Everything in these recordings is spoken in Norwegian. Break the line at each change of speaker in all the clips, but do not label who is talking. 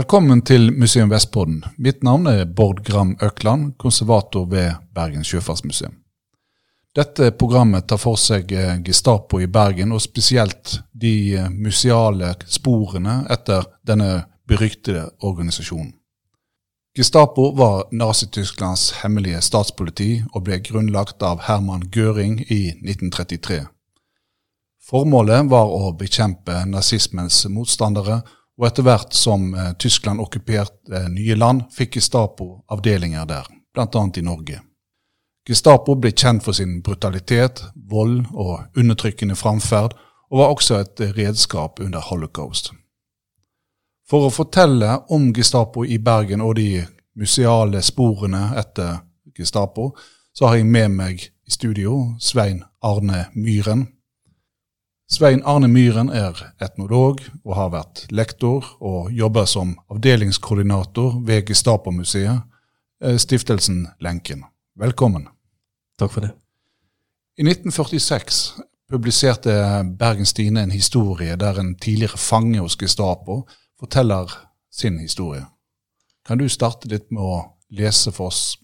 Velkommen til Museum Vestpodden. Mitt navn er Bård Gram Økland, konservator ved Bergen sjøfartsmuseum. Dette programmet tar for seg eh, Gestapo i Bergen, og spesielt de eh, museale sporene etter denne beryktede organisasjonen. Gestapo var Nazi-Tysklands hemmelige statspoliti og ble grunnlagt av Herman Göring i 1933. Formålet var å bekjempe nazismens motstandere, og etter hvert som eh, Tyskland okkuperte nye land, fikk Gestapo avdelinger der, bl.a. i Norge. Gestapo ble kjent for sin brutalitet, vold og undertrykkende framferd, og var også et redskap under holocaust. For å fortelle om Gestapo i Bergen og de museale sporene etter Gestapo, så har jeg med meg i studio Svein Arne Myhren. Svein Arne Myhren er etnolog og har vært lektor og jobber som avdelingskoordinator ved Gestapo-museet, eh, stiftelsen Lenken. Velkommen.
Takk for det.
I 1946 publiserte Bergens Tine en historie der en tidligere fange hos Gestapo forteller sin historie. Kan du starte litt med å lese for oss?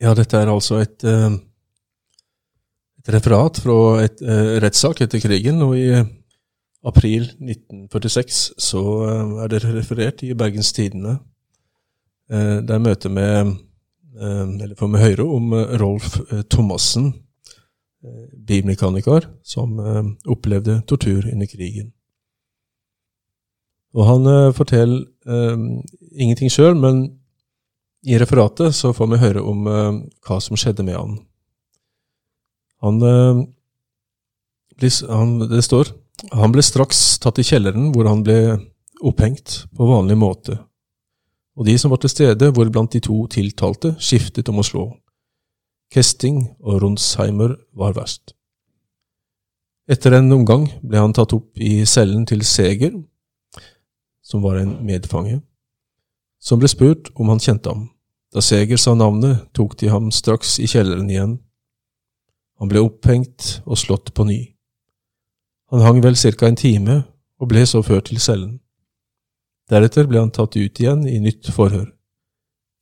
Ja, dette er altså et, eh, et referat fra et uh, rettssak etter krigen. og i april 1946 så uh, er det referert i Bergens Tidende. Eh, det er møte med får vi høre om Rolf Thomassen, bilmekaniker, som opplevde tortur under krigen. Og han forteller ingenting sjøl, men i referatet så får vi høre om hva som skjedde med han. Han, han, Det står han ble straks tatt i kjelleren, hvor han ble opphengt på vanlig måte. Og de som var til stede, hvoriblant de to tiltalte, skiftet om å slå. Kesting og Ronsheimer var verst. Etter en omgang ble han tatt opp i cellen til Seger, som var en medfange, som ble spurt om han kjente ham. Da Seger sa navnet, tok de ham straks i kjelleren igjen. Han ble opphengt og slått på ny. Han hang vel ca en time og ble så ført til cellen. Deretter ble han tatt ut igjen i nytt forhør.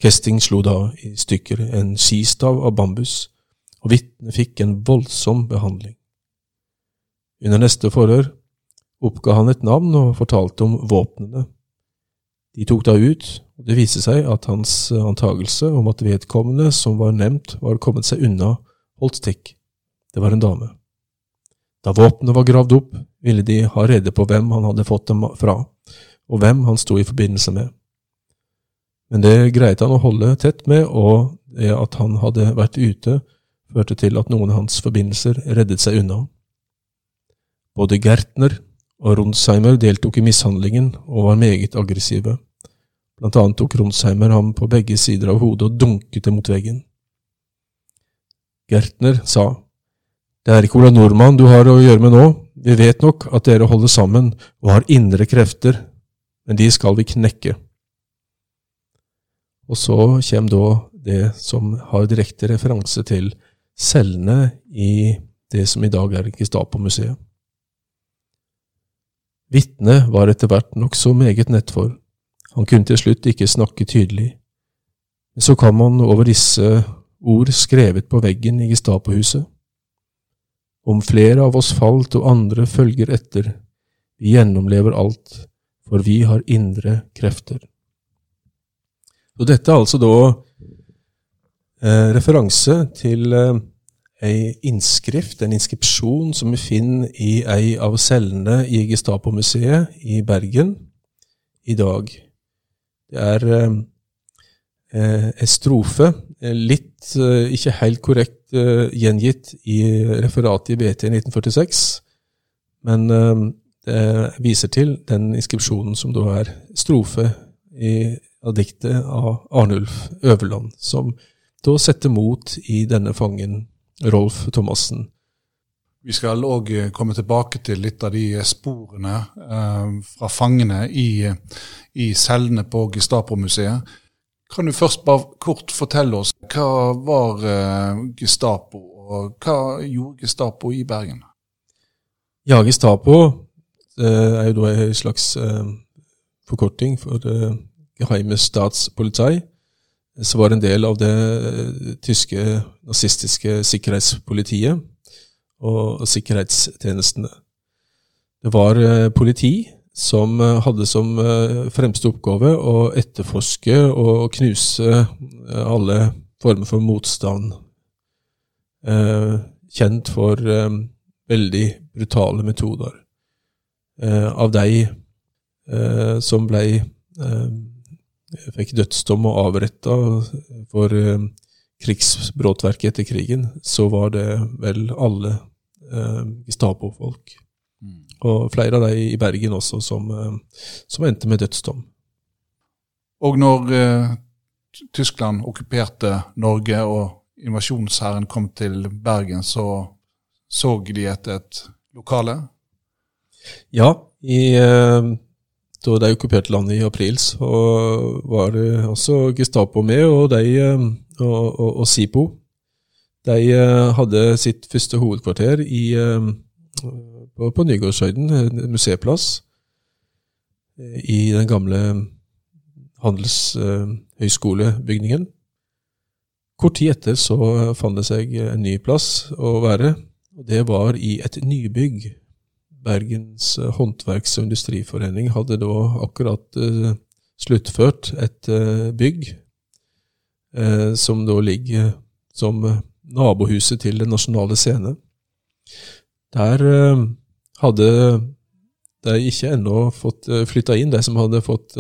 Kesting slo da i stykker en skistav av bambus, og vitnet fikk en voldsom behandling. Under neste forhør oppga han et navn og fortalte om våpnene. De tok da ut, og det viste seg at hans antagelse om at vedkommende som var nevnt, var kommet seg unna, holdt stikk. Det var en dame. Da våpenet var gravd opp, ville de ha rede på hvem han hadde fått dem fra, og hvem han sto i forbindelse med. Men det greide han å holde tett med, og det at han hadde vært ute, førte til at noen av hans forbindelser reddet seg unna. Både Gertner og Ronsheimer deltok i mishandlingen og var meget aggressive. Blant annet tok Ronsheimer ham på begge sider av hodet og dunket det mot veggen. Gertner sa, Det er ikke Ola Nordmann du har å gjøre med nå, vi vet nok at dere holder sammen og har indre krefter, men de skal vi knekke. Og så kommer da det som har direkte referanse til cellene i det som i dag er Gestapo-museet. Vitnet var etter hvert nokså meget nettfor. Han kunne til slutt ikke snakke tydelig. Men så kom han over disse ord skrevet på veggen i Gestapohuset. Om flere av oss falt og andre følger etter, vi gjennomlever alt, for vi har indre krefter. Så dette er altså da eh, referanse til eh, ei innskrift, en inskripsjon, som vi finner i ei av cellene i Gestapo-museet i Bergen i dag. Det er eh, ei strofe, eh, litt eh, ikke helt korrekt eh, gjengitt i referatet i BT i 1946, men eh, det viser til den inskripsjonen som da er strofe i, av diktet av Arnulf Øverland, som da setter mot i denne fangen Rolf Thomassen.
Vi skal òg eh, komme tilbake til litt av de sporene eh, fra fangene i, i cellene på Gestapo-museet. Kan du først bare kort fortelle oss hva var eh, Gestapo, og hva gjorde Gestapo i Bergen?
Ja, Gestapo eh, er jo da en slags eh, forkorting for Geheime Staatspolizei, som var en del av det tyske nazistiske sikkerhetspolitiet og, sikkerhetstjenestene. Det var politi som hadde som fremste oppgave å etterforske og knuse alle former for motstand. Kjent for veldig brutale metoder. Av de eh, som ble eh, fikk dødsdom og avretta for eh, etter krigen, så var det vel alle eh, Gestapo-folk. Og flere av de i Bergen også, som, eh, som endte med dødsdom.
Og når eh, Tyskland okkuperte Norge og invasjonshæren kom til Bergen, så så de etter et lokale?
Ja, i eh, da de okkuperte landet i april, så var det også Gestapo med, og, de, eh, og, og, og SIPO. De eh, hadde sitt første hovedkvarter i, eh, på, på Nygårdshøyden, en museeplass, i den gamle handelshøyskolebygningen. Kort tid etter så fant det seg en ny plass å være, og det var i et nybygg Bergens eh, håndverks- og industriforening hadde da akkurat uh, sluttført et uh, bygg som da ligger som nabohuset til Den nasjonale scene. Der hadde de ikke ennå fått uh, flytta inn, de som hadde fått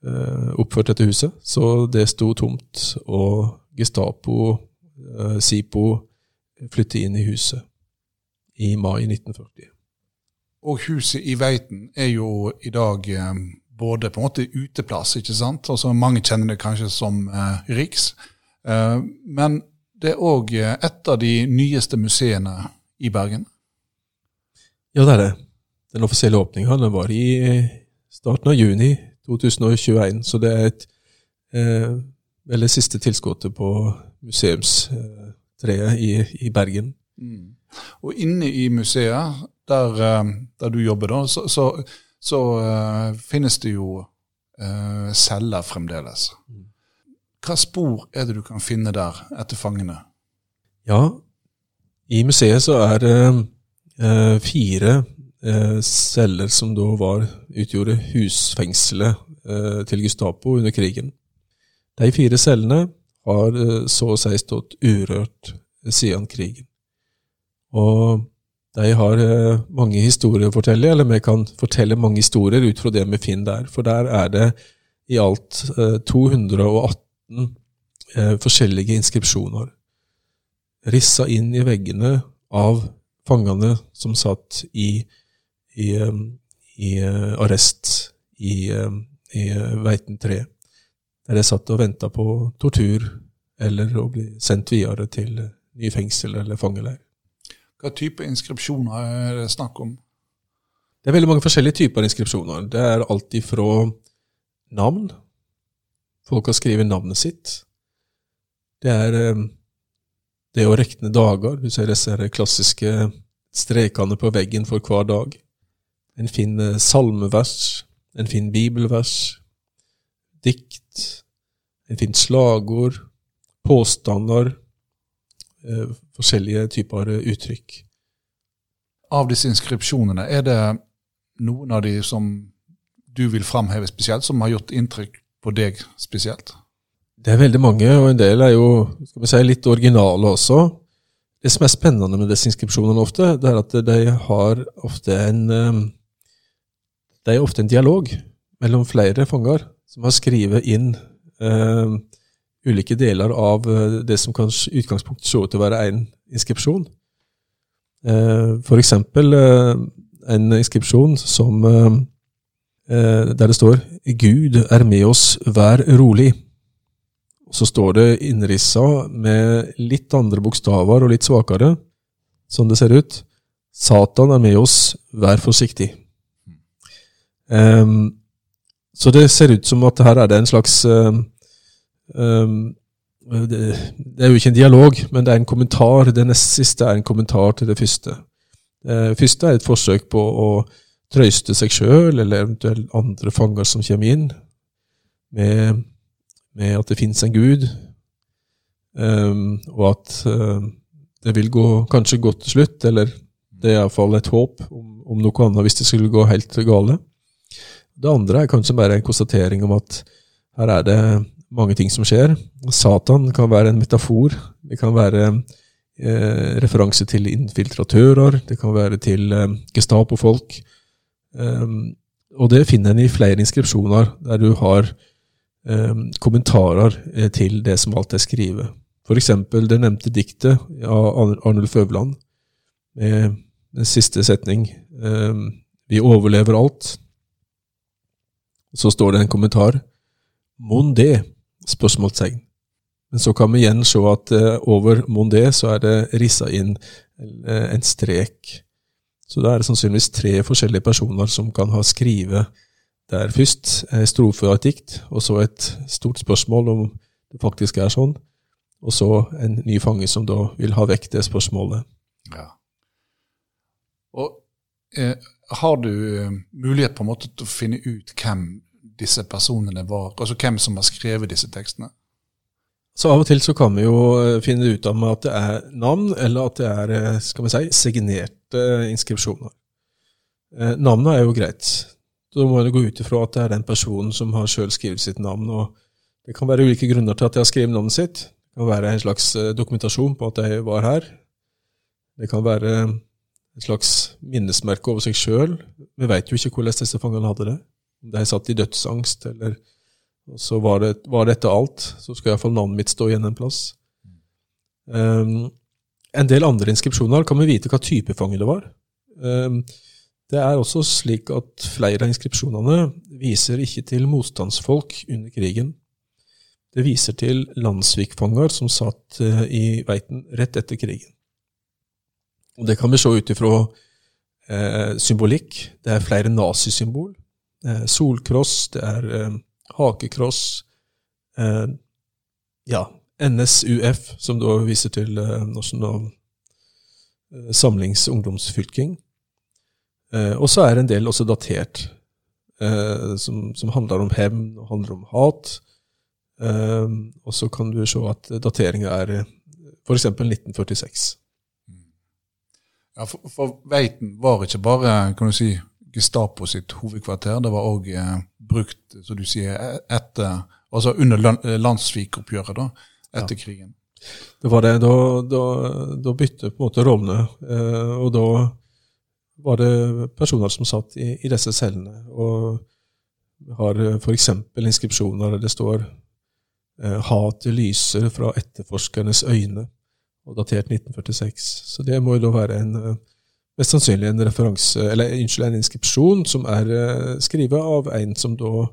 oppført dette huset. Så det sto tomt, og Gestapo, SIPO, flyttet inn i huset i mai 1940.
Og huset i Veiten er jo i dag eh, både på en måte uteplass, ikke sant? Altså Mange kjenner det kanskje som eh, Riks. Eh, men det er òg eh, et av de nyeste museene i Bergen.
Ja, det er det. Den offisielle åpninga var i starten av juni 2021, så det er et eh, eller siste tilskuddet på museumstreet i, i Bergen. Mm.
Og inne i museet, der, eh, der du jobber, da, så, så, så uh, finnes det jo uh, celler fremdeles. Hva spor er det du kan finne der etter fangene?
Ja, i museet så er det uh, fire celler som da var, utgjorde husfengselet til Gestapo under krigen. De fire cellene har så å si stått urørt siden krigen. Og de har eh, mange historier å fortelle, eller vi kan fortelle mange historier ut fra det vi finner der. For der er det i alt 218 eh, eh, forskjellige inskripsjoner. Rissa inn i veggene av fangene som satt i, i, i arrest i, i Veiten 3. Der de satt og venta på tortur eller å bli sendt videre til ny fengsel eller fangeleir.
Hva type inskripsjoner er det snakk om?
Det er veldig mange forskjellige typer inskripsjoner. Det er alt ifra navn. Folk har skrevet navnet sitt. Det er eh, det å rekne dager. Du ser disse klassiske strekene på veggen for hver dag. En finner salmevers, en finner bibelvers, dikt, en finner slagord, påstander, Eh, forskjellige typer uttrykk.
Av disse inskripsjonene, er det noen av de som du vil framheve spesielt, som har gjort inntrykk på deg spesielt?
Det er veldig mange, og en del er jo skal vi si, litt originale også. Det som er spennende med disse inskripsjonene ofte, det er at de har ofte en eh, Det er ofte en dialog mellom flere fanger som har skrevet inn eh, ulike deler av eh, det som kanskje utgangspunktet så ut til å være én inskripsjon. Eh, for eksempel eh, en inskripsjon som der det står 'Gud er med oss, vær rolig'. Så står det innrissa med litt andre bokstaver og litt svakere, sånn det ser ut. 'Satan er med oss, vær forsiktig'. Um, så det ser ut som at her er det en slags Um, det, det, er jo ikke en dialog, men det er en kommentar. Det nest siste er en kommentar til det første. Det første er et forsøk på å trøyste seg sjøl, eller eventuelt andre fanger som kommer inn, med, med at det fins en gud, um, og at uh, det vil gå kanskje godt til slutt, eller det er iallfall et håp om, om, noe annet hvis det skulle gå helt gale. Det andre er kanskje bare en konstatering om at her er det mange ting som skjer. Satan kan være en metafor. Det kan være eh, referanse til infiltratører. Det kan være til eh, Gestapo-folk. Um, og det finner en i flere inskripsjoner, der du har kommentarer eh, til det som alt er skrevet. For eksempel det nevnte diktet av Arnulf Øverland, med den siste setning um, Vi overlever alt. Så står det en kommentar. Mon det? Spørsmålstegn. Men så kan vi igjen se at over mon det så er det rissa inn en strek så da er det sannsynligvis tre forskjellige personer som kan ha skrevet der først en strofe av et dikt, og så et stort spørsmål om det faktisk er sånn, og så en ny fange som da vil ha vekk det spørsmålet. Ja.
Og eh, har du eh, mulighet på en måte til å finne ut hvem disse personene var, altså hvem som har skrevet disse tekstene?
Så av og til så kan vi jo eh, finne ut av at det er navn, eller at det er eh, skal vi si, signerte inskripsjoner. Eh, navnet er jo greit. Da må jeg gå ut ifra at det er den personen som har sjøl skrevet sitt navn. og Det kan være ulike grunner til at de har skrevet navnet sitt. Det kan være en slags dokumentasjon på at de var her. Det kan være et slags minnesmerke over seg sjøl. Vi veit jo ikke hvordan disse fangene hadde det. Om de satt i dødsangst, eller så var, det, var dette alt, så skal iallfall navnet mitt stå igjen en plass. Um, en del andre inskripsjoner kan vi vite hva type fange det var. Um, det er også slik at flere av inskripsjonene viser ikke til motstandsfolk under krigen. Det viser til landssvikfanger som satt uh, i Veiten rett etter krigen. Og Det kan vi se ut ifra eh, symbolikk. Det er flere nazisymbol. Eh, solkross, det er hakekross, eh, ja, NSUF, som da viser til eh, Nasjonal eh, Samlings ungdomsfylking. Eh, og så er en del også datert, eh, som, som, handler om hevn og handler om hat. Eh, og så kan du se at dateringa er f.eks. 1946.
Ja, for, for Veiten var ikke bare kan du si, Gestapo sitt hovedkvarter. Det var òg brukt, som du sier, e-, etter, altså under landssvikoppgjøret da, etter ja. krigen.
Det var det. Da, da, da bytte på en måte rollene. Eh, og da var det personer som satt i, i disse cellene. Og har f.eks. inskripsjoner der det står eh, 'Hatet lyser fra etterforskernes øyne', og datert 1946. Så det må jo da være en eh, mest sannsynlig en referanse, eller unnskyld, en inskripsjon som er skrevet av en som da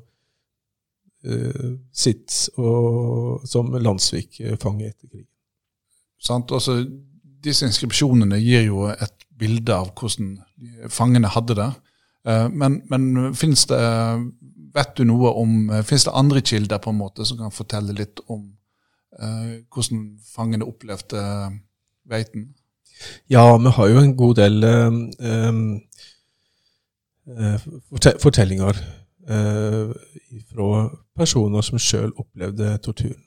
uh, sitter og, som landssvikfange etter krigen.
Sant, altså Disse inskripsjonene gir jo et bilde av hvordan fangene hadde det. Uh, men, men finnes det vet du noe om, finnes det andre kilder på en måte som kan fortelle litt om hvordan fangene opplevde Veiten?
Ja, vi har jo en god del um, fortellinger uh, fra personer som sjøl opplevde torturen.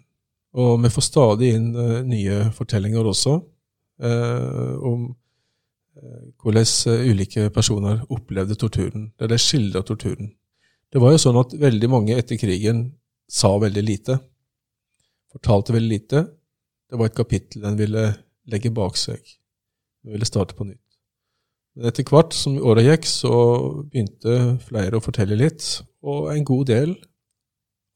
Og vi får stadig inn nye fortellinger også om hvordan ulike personer opplevde torturen, der de skildrer torturen. Det var jo sånn at veldig mange etter krigen sa veldig lite. Fortalte veldig lite. Det var et kapittel en ville legge bak seg. Den ville starte på nytt. Men etter hvert som åra gikk, så begynte flere å fortelle litt, og en god del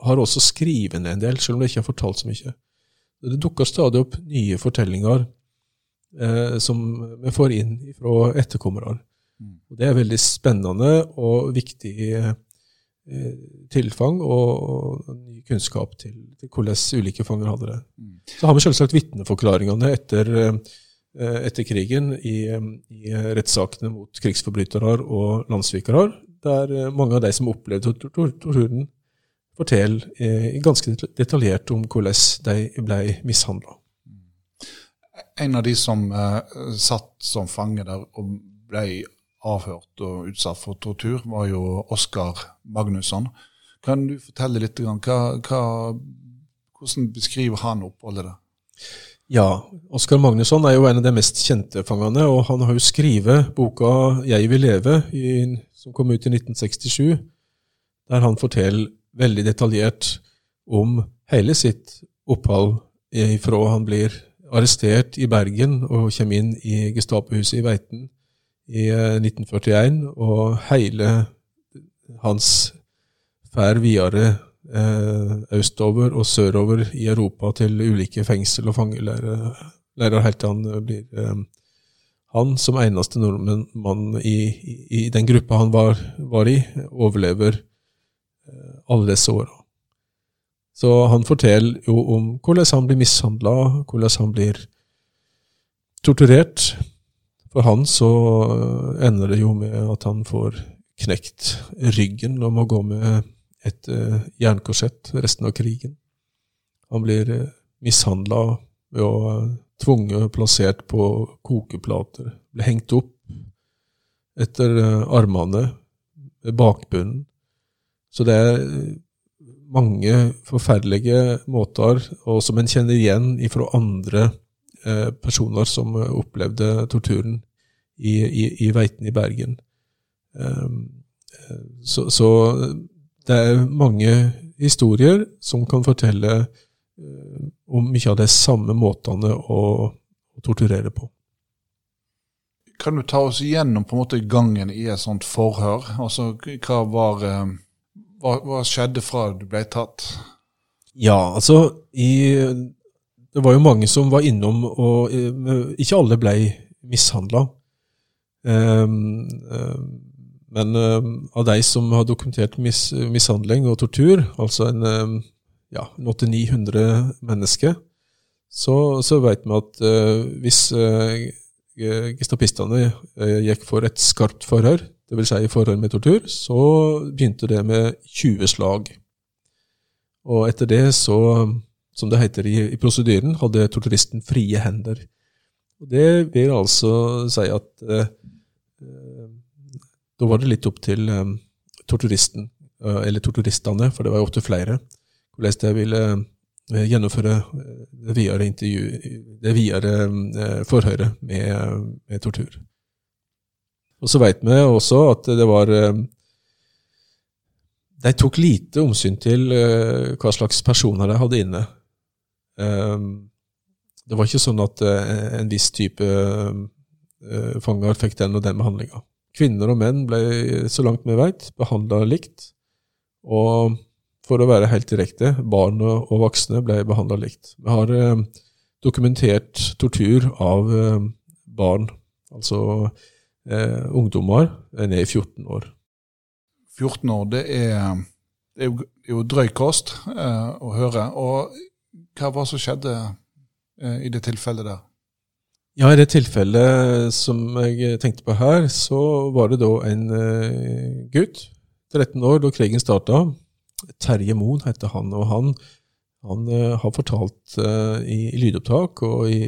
har også skrevet ned en del, selv om de ikke har fortalt så mye. Det dukker stadig opp nye fortellinger eh, som vi får inn fra etterkommere. Mm. Det er veldig spennende og viktig eh, tilfang og, og, ny kunnskap til, til hvordan ulike fanger hadde det. Mm. Så har vi selvsagt vitneforklaringene etter eh, Eh, etter krigen i, i rettssakene mot krigsforbrytere og landssvikere, der eh, mange av de som opplevde torturen, forteller eh, ganske detaljert om hvordan de ble mishandla.
En av de som eh, satt som fange der og ble avhørt og utsatt for tortur, var jo Oskar Magnusson. Kan du fortelle litt? Hva, hva, hvordan beskriver han oppholdet der?
Ja, Oskar Magnusson er jo en av de mest kjente fangene, og han har jo skrevet boka 'Jeg vil leve', i, som kom ut i 1967, der han forteller veldig detaljert om hele sitt opphold ifra han blir arrestert i Bergen og kommer inn i Gestapohuset i Veiten i 1941, eh, og hele hans ferd videre eh, østover og sørover i Europa til ulike fengsel og fangeleirer helt til han blir eh, Han, som eneste nordmann i, i, i, den gruppa han var, var i, overlever eh, alle disse åra. Så han forteller jo om hvordan han blir mishandla, hvordan han blir torturert. For han så ender det jo med at han får knekt ryggen og må gå med et uh, jernkorsett resten av krigen. Han blir eh, mishandla og uh, tvunget plassert på kokeplater. Blir hengt opp etter armene ved bakbunnen. Så det er mange forferdelige måter, og som en kjenner igjen fra andre eh, personer som opplevde torturen i, i, i Veiten i Bergen. Um, så, så, det er mange historier som kan fortelle om mye av de samme måtene å, torturere på.
Kan du ta oss igjennom på en måte gangen i et sånt forhør? Altså, hva var hva, hva, skjedde fra du ble tatt?
Ja, altså i, Det var jo mange som var innom, og eh, ikke alle ble mishandla. Um, um, men um, av de som har dokumentert mis, mishandling og tortur, altså en ja, 800-900 mennesker, så, så vet vi at uh, hvis uh, gestapistene uh, gikk for et skarpt forhør, dvs. Si forhør med tortur, så begynte det med 20 slag. Og etter det så, som det heter i, i prosedyren, hadde torturisten frie hender. Og Det vil altså si at eh, eh, da var det litt opp til eh, torturisten, eh, eller torturistene, for det var jo ofte flere, hvordan de ville eh, gjennomføre det videre, det videre eh, forhøret med, med tortur. Og så veit vi også at det var eh, De tok lite omsyn til eh, hva slags personer de hadde inne. Eh, det var ikke sånn at en viss type fanger fikk den og den behandlinga. Kvinner og menn ble, så langt vi veit, behandla likt. Og for å være helt direkte, barn og voksne ble behandla likt. Vi har dokumentert tortur av barn. Altså eh, ungdommer ned i 14 år.
14 år, det er, det er, jo, jo, drøy kost eh, å høre. Og hva var det som skjedde eh, i det tilfellet der?
Ja, I det tilfellet som jeg tenkte på her, så var det da en gutt, 13 år, da krigen starta. Terje Moen heter han. og han han uh, har fortalt uh, i, i, lydopptak og i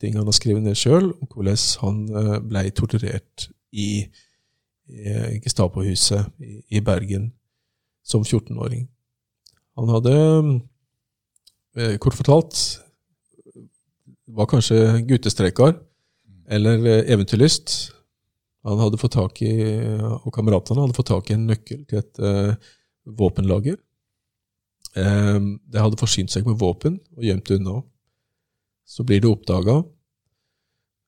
ting han har skrevet ned sjøl, om hvordan han uh, ble torturert i, i Gestapohuset i, i, Bergen som 14-åring. Han hadde, kort fortalt, var kanskje guttestreker eller eventyrlyst. Han hadde fått tak i, og kameratene hadde fått tak i en nøkkel til et våpenlager Det hadde forsynt seg med våpen og gjemt det unna. Så blir det oppdaga.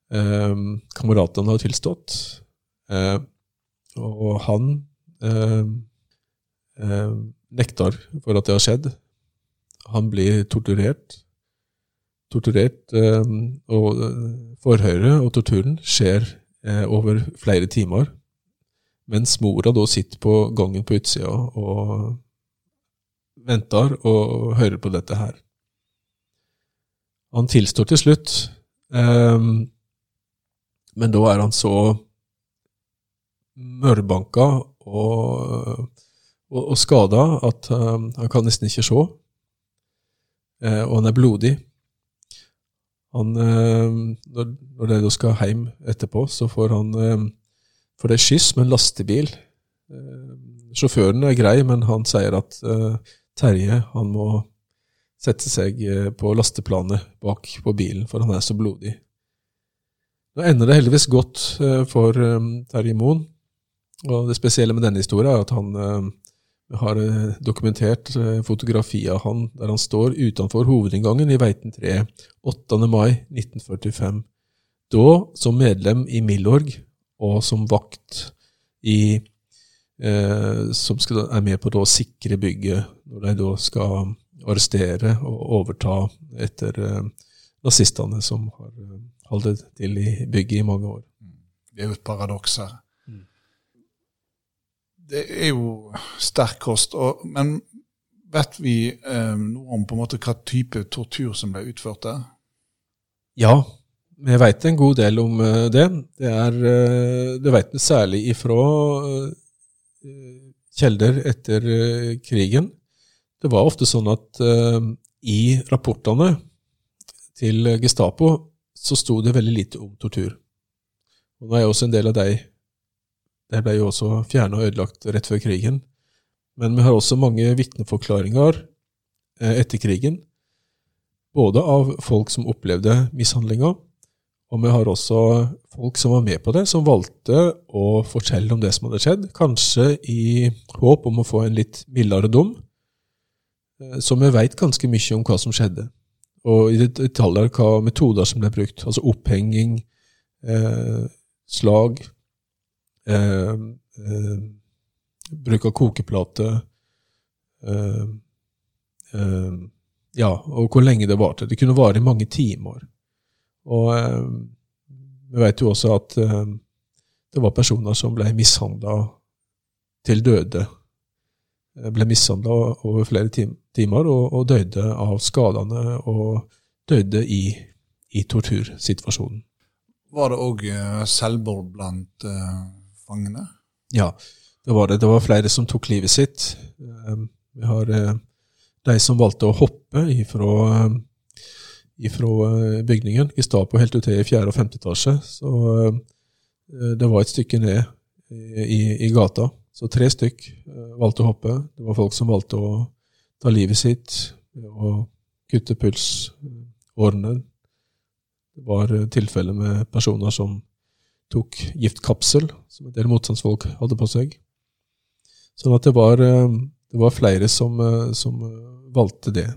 Eh, kameratene har tilstått. Eh, og han eh, eh, nekter for at det har skjedd. Han blir torturert. Torturert, eh, og forhøret og torturen skjer over flere timer. Mens mora da sitter på gangen på utsida og venter og hører på dette her. Han tilstår til slutt, um, men da er han så mørbanka og, og, og skada at um, han kan nesten ikke se. Uh, og han er blodig. Han, uh, når, når de skal hjem etterpå, så får han uh, For det er skyss med en lastebil. Sjåføren er grei, men han sier at Terje han må sette seg på lasteplanet bak på bilen, for han er så blodig. Nå ender det heldigvis godt for Terje Moen. Og det spesielle med denne historien er at han uh, har eh, dokumentert eh, fotografi av han der han står utenfor hovedinngangen i Veiten 3 8. mai 1945. Da som medlem i Milorg og som vakt i eh, Som skal, er med på å sikre bygget når de da skal arrestere og overta etter eh, nazistene som har eh, holdt til i bygget i mange år.
Det er jo et paradoks her det er jo sterk kost. Og, men vet vi eh, noe om på en måte hva type tortur som ble utført der?
Ja, vi vet en god del om uh, det. Det, er, uh, det vet vi særlig ifra uh, kjelder etter krigen. Det var ofte sånn at i rapportene til Gestapo så sto det veldig lite om tortur. Og nå er jeg også en del av deg det ble jo også fjerna og ødelagt rett før krigen. Men vi har også mange vitneforklaringer eh, etter krigen, både av folk som opplevde mishandlinga, og vi har også folk som var med på det, som valgte å fortelle om det som hadde skjedd, kanskje i håp om å få en litt mildere dom. Eh, så vi veit ganske mye om hva som skjedde, og i detaljer hva metoder som ble brukt. Altså opphenging, eh, slag, Eh, eh, bruk av kokeplate. Eh, ja, og hvor lenge det varte. Det kunne vare i mange timer. Og vi vet jo også at det var personer som ble mishandla til døde. Ble mishandla over flere timer og, og, døde av skadene, og døde i, i tortursituasjonen.
Var det òg selvmord blant fangene?
Ja, det var det. Det var flere som tok livet sitt. Vi har eh, de som valgte å hoppe ifra, eh, ifra eh, bygningen. Gestapo helt til i fjerde og femte etasje. Så det var et stykke ned i, i gata. Så tre stykk valgte å hoppe. Det var folk som valgte å ta livet sitt og kutte pulsårene. Det var tilfeller med personer som tok giftkapsel, som en del motstandsfolk hadde på seg. Sånn at det var, eh, det var flere som, eh, som, eh, valgte det.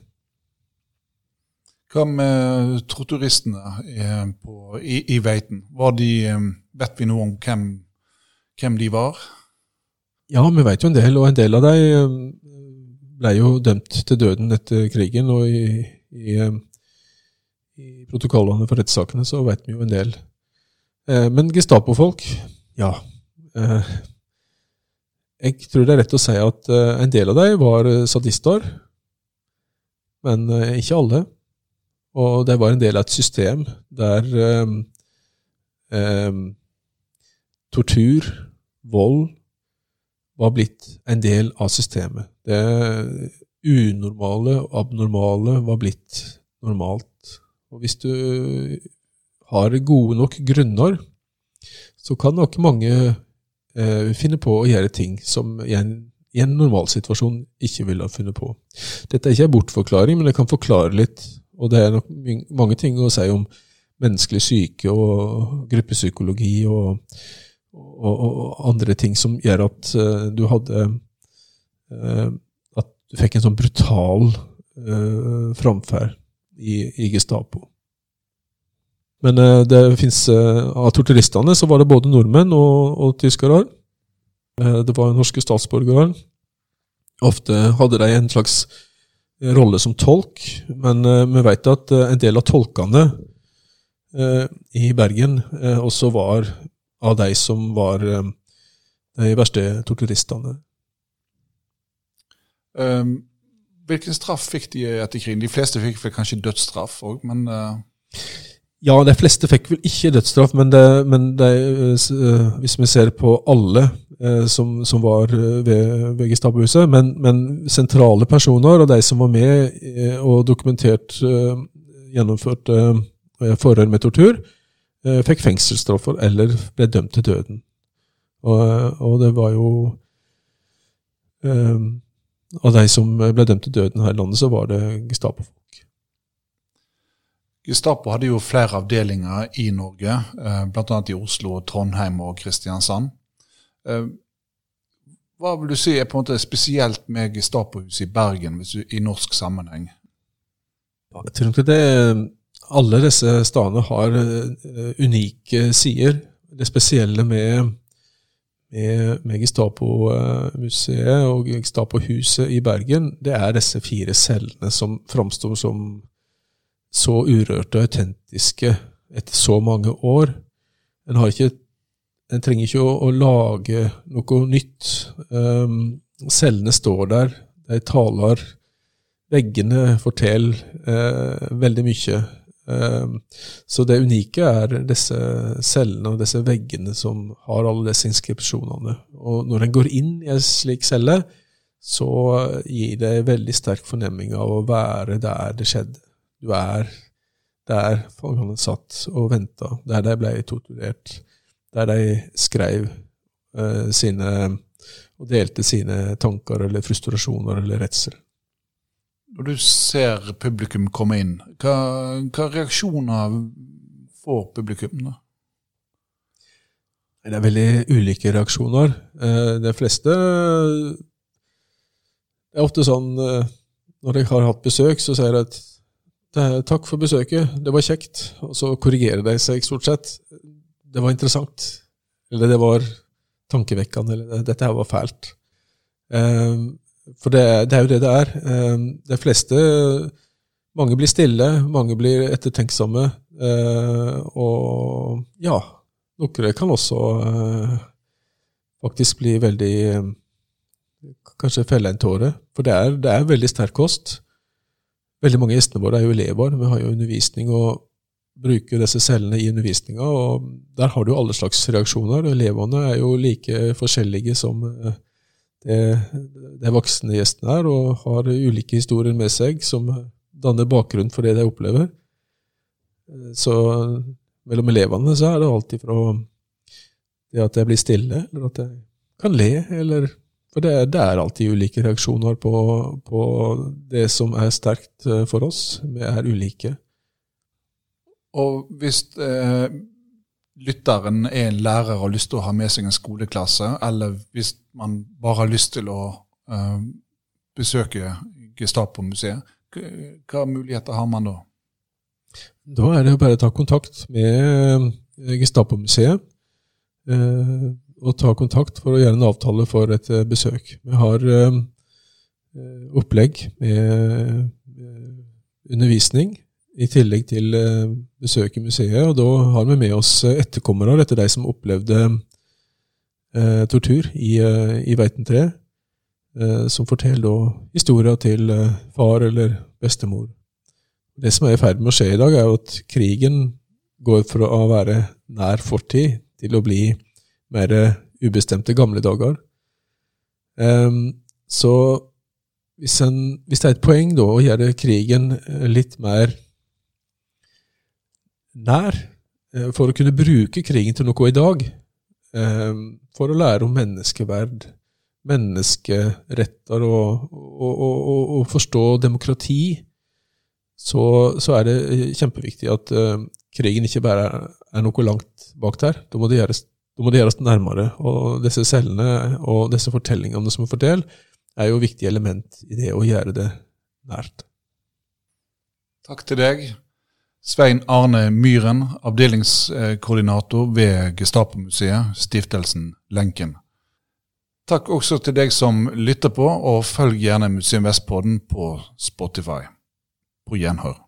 Hva med torturistene i, i, Veiten? De, vet vi noe om hvem, hvem, de var?
Ja, vi vet jo en del, og en del av dem ble jo dømt til døden etter krigen. Og i, i, i protokollene for rettssakene så vet vi jo en del Eh, men Gestapo-folk, ja eh, Jeg tror det er rett å si at eh, en del av dem var sadister, men ikke alle. Og det var en del av et system der eh, eh, tortur, vold, var blitt en del av systemet. Det unormale og abnormale var blitt normalt. Og hvis du har gode nok grunner, så kan nok mange eh, finne på å gjøre ting som i en, i en normalsituasjon ikke ville ha funnet på. Dette er ikke en bortforklaring, men det kan forklare litt. Og det er nok mange ting å si om menneskelig syke og gruppepsykologi og, og, og andre ting som gjør at uh, du hadde uh, At du fikk en sånn brutal uh, framferd i, i Gestapo. Men uh, det fins Av torturistene så var det både nordmenn og, og tyskere. Det var norske statsborgere. Ofte hadde de en slags rolle som tolk, men vi vet at en del av tolkene i Bergen også var av de som var de verste torturistene.
Um, hvilken straff fikk de etter krigen? De fleste fikk vel kanskje dødsstraff òg, men
ja, de fleste fikk vel ikke dødsstraff, men, det, men det, eh, hvis vi ser på alle eh, som, som, var eh, ved, Gestapohuset, men, men, sentrale personer og de som var med og dokumentert gjennomførte forhør med tortur, fikk fengselsstraffer eller ble dømt til døden. Og, og det var jo um, Av de som ble dømt til døden her i landet, så var det Gestapo-folk.
Gestapo hadde jo flere avdelinger i Norge, eh, bl.a. i Oslo, Trondheim og Kristiansand. Eh, hva vil du si er på en måte spesielt med Gestapohuset i Bergen du, i norsk sammenheng?
Jeg tror ikke det Alle disse stedene har unike sider. Det spesielle med med, med Gestapo-museet og Gestapo-huset i Bergen, det er disse fire cellene som framstår som så urørte og autentiske etter så mange år. En, ikke, en trenger ikke å, å, lage noe nytt. Um, cellene står der, de taler. Veggene forteller uh, veldig mye. Um, så det unike er disse cellene og disse veggene som har alle disse inskripsjonene. Og når en går inn i en slik celle, så gir det en veldig sterk fornemming av å være der det skjedde. Du er der fangene satt og venta, der de ble torturert, der de skrev uh, sine og delte sine tanker eller frustrasjoner eller redsel.
Når du ser publikum komme inn, hva, hva reaksjoner får publikum da?
Det er veldig ulike reaksjoner. Uh, de fleste Det er ofte sånn uh, når jeg har hatt besøk, så sier jeg at 'takk for besøket, det var kjekt', og så korrigerer de seg stort sett. 'Det var interessant', eller 'det var tankevekkende', eller 'dette her var fælt'. Eh, for det, det, er jo det det er. Ehm, de fleste Mange blir stille, mange blir ettertenksomme. Eh, og ja, noen kan også eh, faktisk bli veldig Kanskje felle en tåre. For det er, det er veldig sterk kost. Veldig mange av gjestene våre er jo elever. Vi har jo undervisning og bruker disse cellene i undervisninga. og Der har du alle slags reaksjoner. Elevene er jo like forskjellige som eh, det, det voksne gjestene er, og har ulike historier med seg som danner bakgrunn for det de opplever. Så mellom elevene så er det alltid fra det at jeg blir stille, eller at jeg kan le, eller For det, det er alltid ulike reaksjoner på, på, det som er sterkt eh, for oss. Vi er ulike.
Og hvis eh, lytteren er en lærer og har lyst til å ha med seg en skoleklasse, eller hvis man bare har lyst til å eh, besøke Gestapo-museet, hva muligheter har man da?
Da er det bare å ta kontakt med eh, Gestapo-museet. Eh, og ta kontakt for å gjøre en avtale for et uh, besøk. Vi har opplegg med undervisning i tillegg til eh, besøk i museet. Og da har vi med oss eh, etterkommere etter de som opplevde eh, tortur i, i Veiten 3. eh, som forteller da historier til eh, far eller bestemor. Det som er i ferd med å skje i dag, er jo at krigen går fra å være nær fortid til å bli mer ubestemte gamle dager. så hvis, en, hvis, det er et poeng da å gjøre krigen litt mer nær eh, for å kunne bruke krigen til noe i dag. Eh, for å lære om menneskeverd, menneskeretter og, og, og, og forstå demokrati, så, så, er det kjempeviktig at krigen ikke bare er noe langt bak der. Da må det gjøres, må det gjøres nærmere. Og disse cellene og disse fortellingene som er fortalt, er jo viktige element i det å gjøre det nært.
Takk til deg. Svein Arne Myhren, avdelingskoordinator ved Gestapo-museet, stiftelsen Lenken. Takk også til deg som lytter på, og følg gjerne Museum Vestpodden på Spotify. På gjenhør.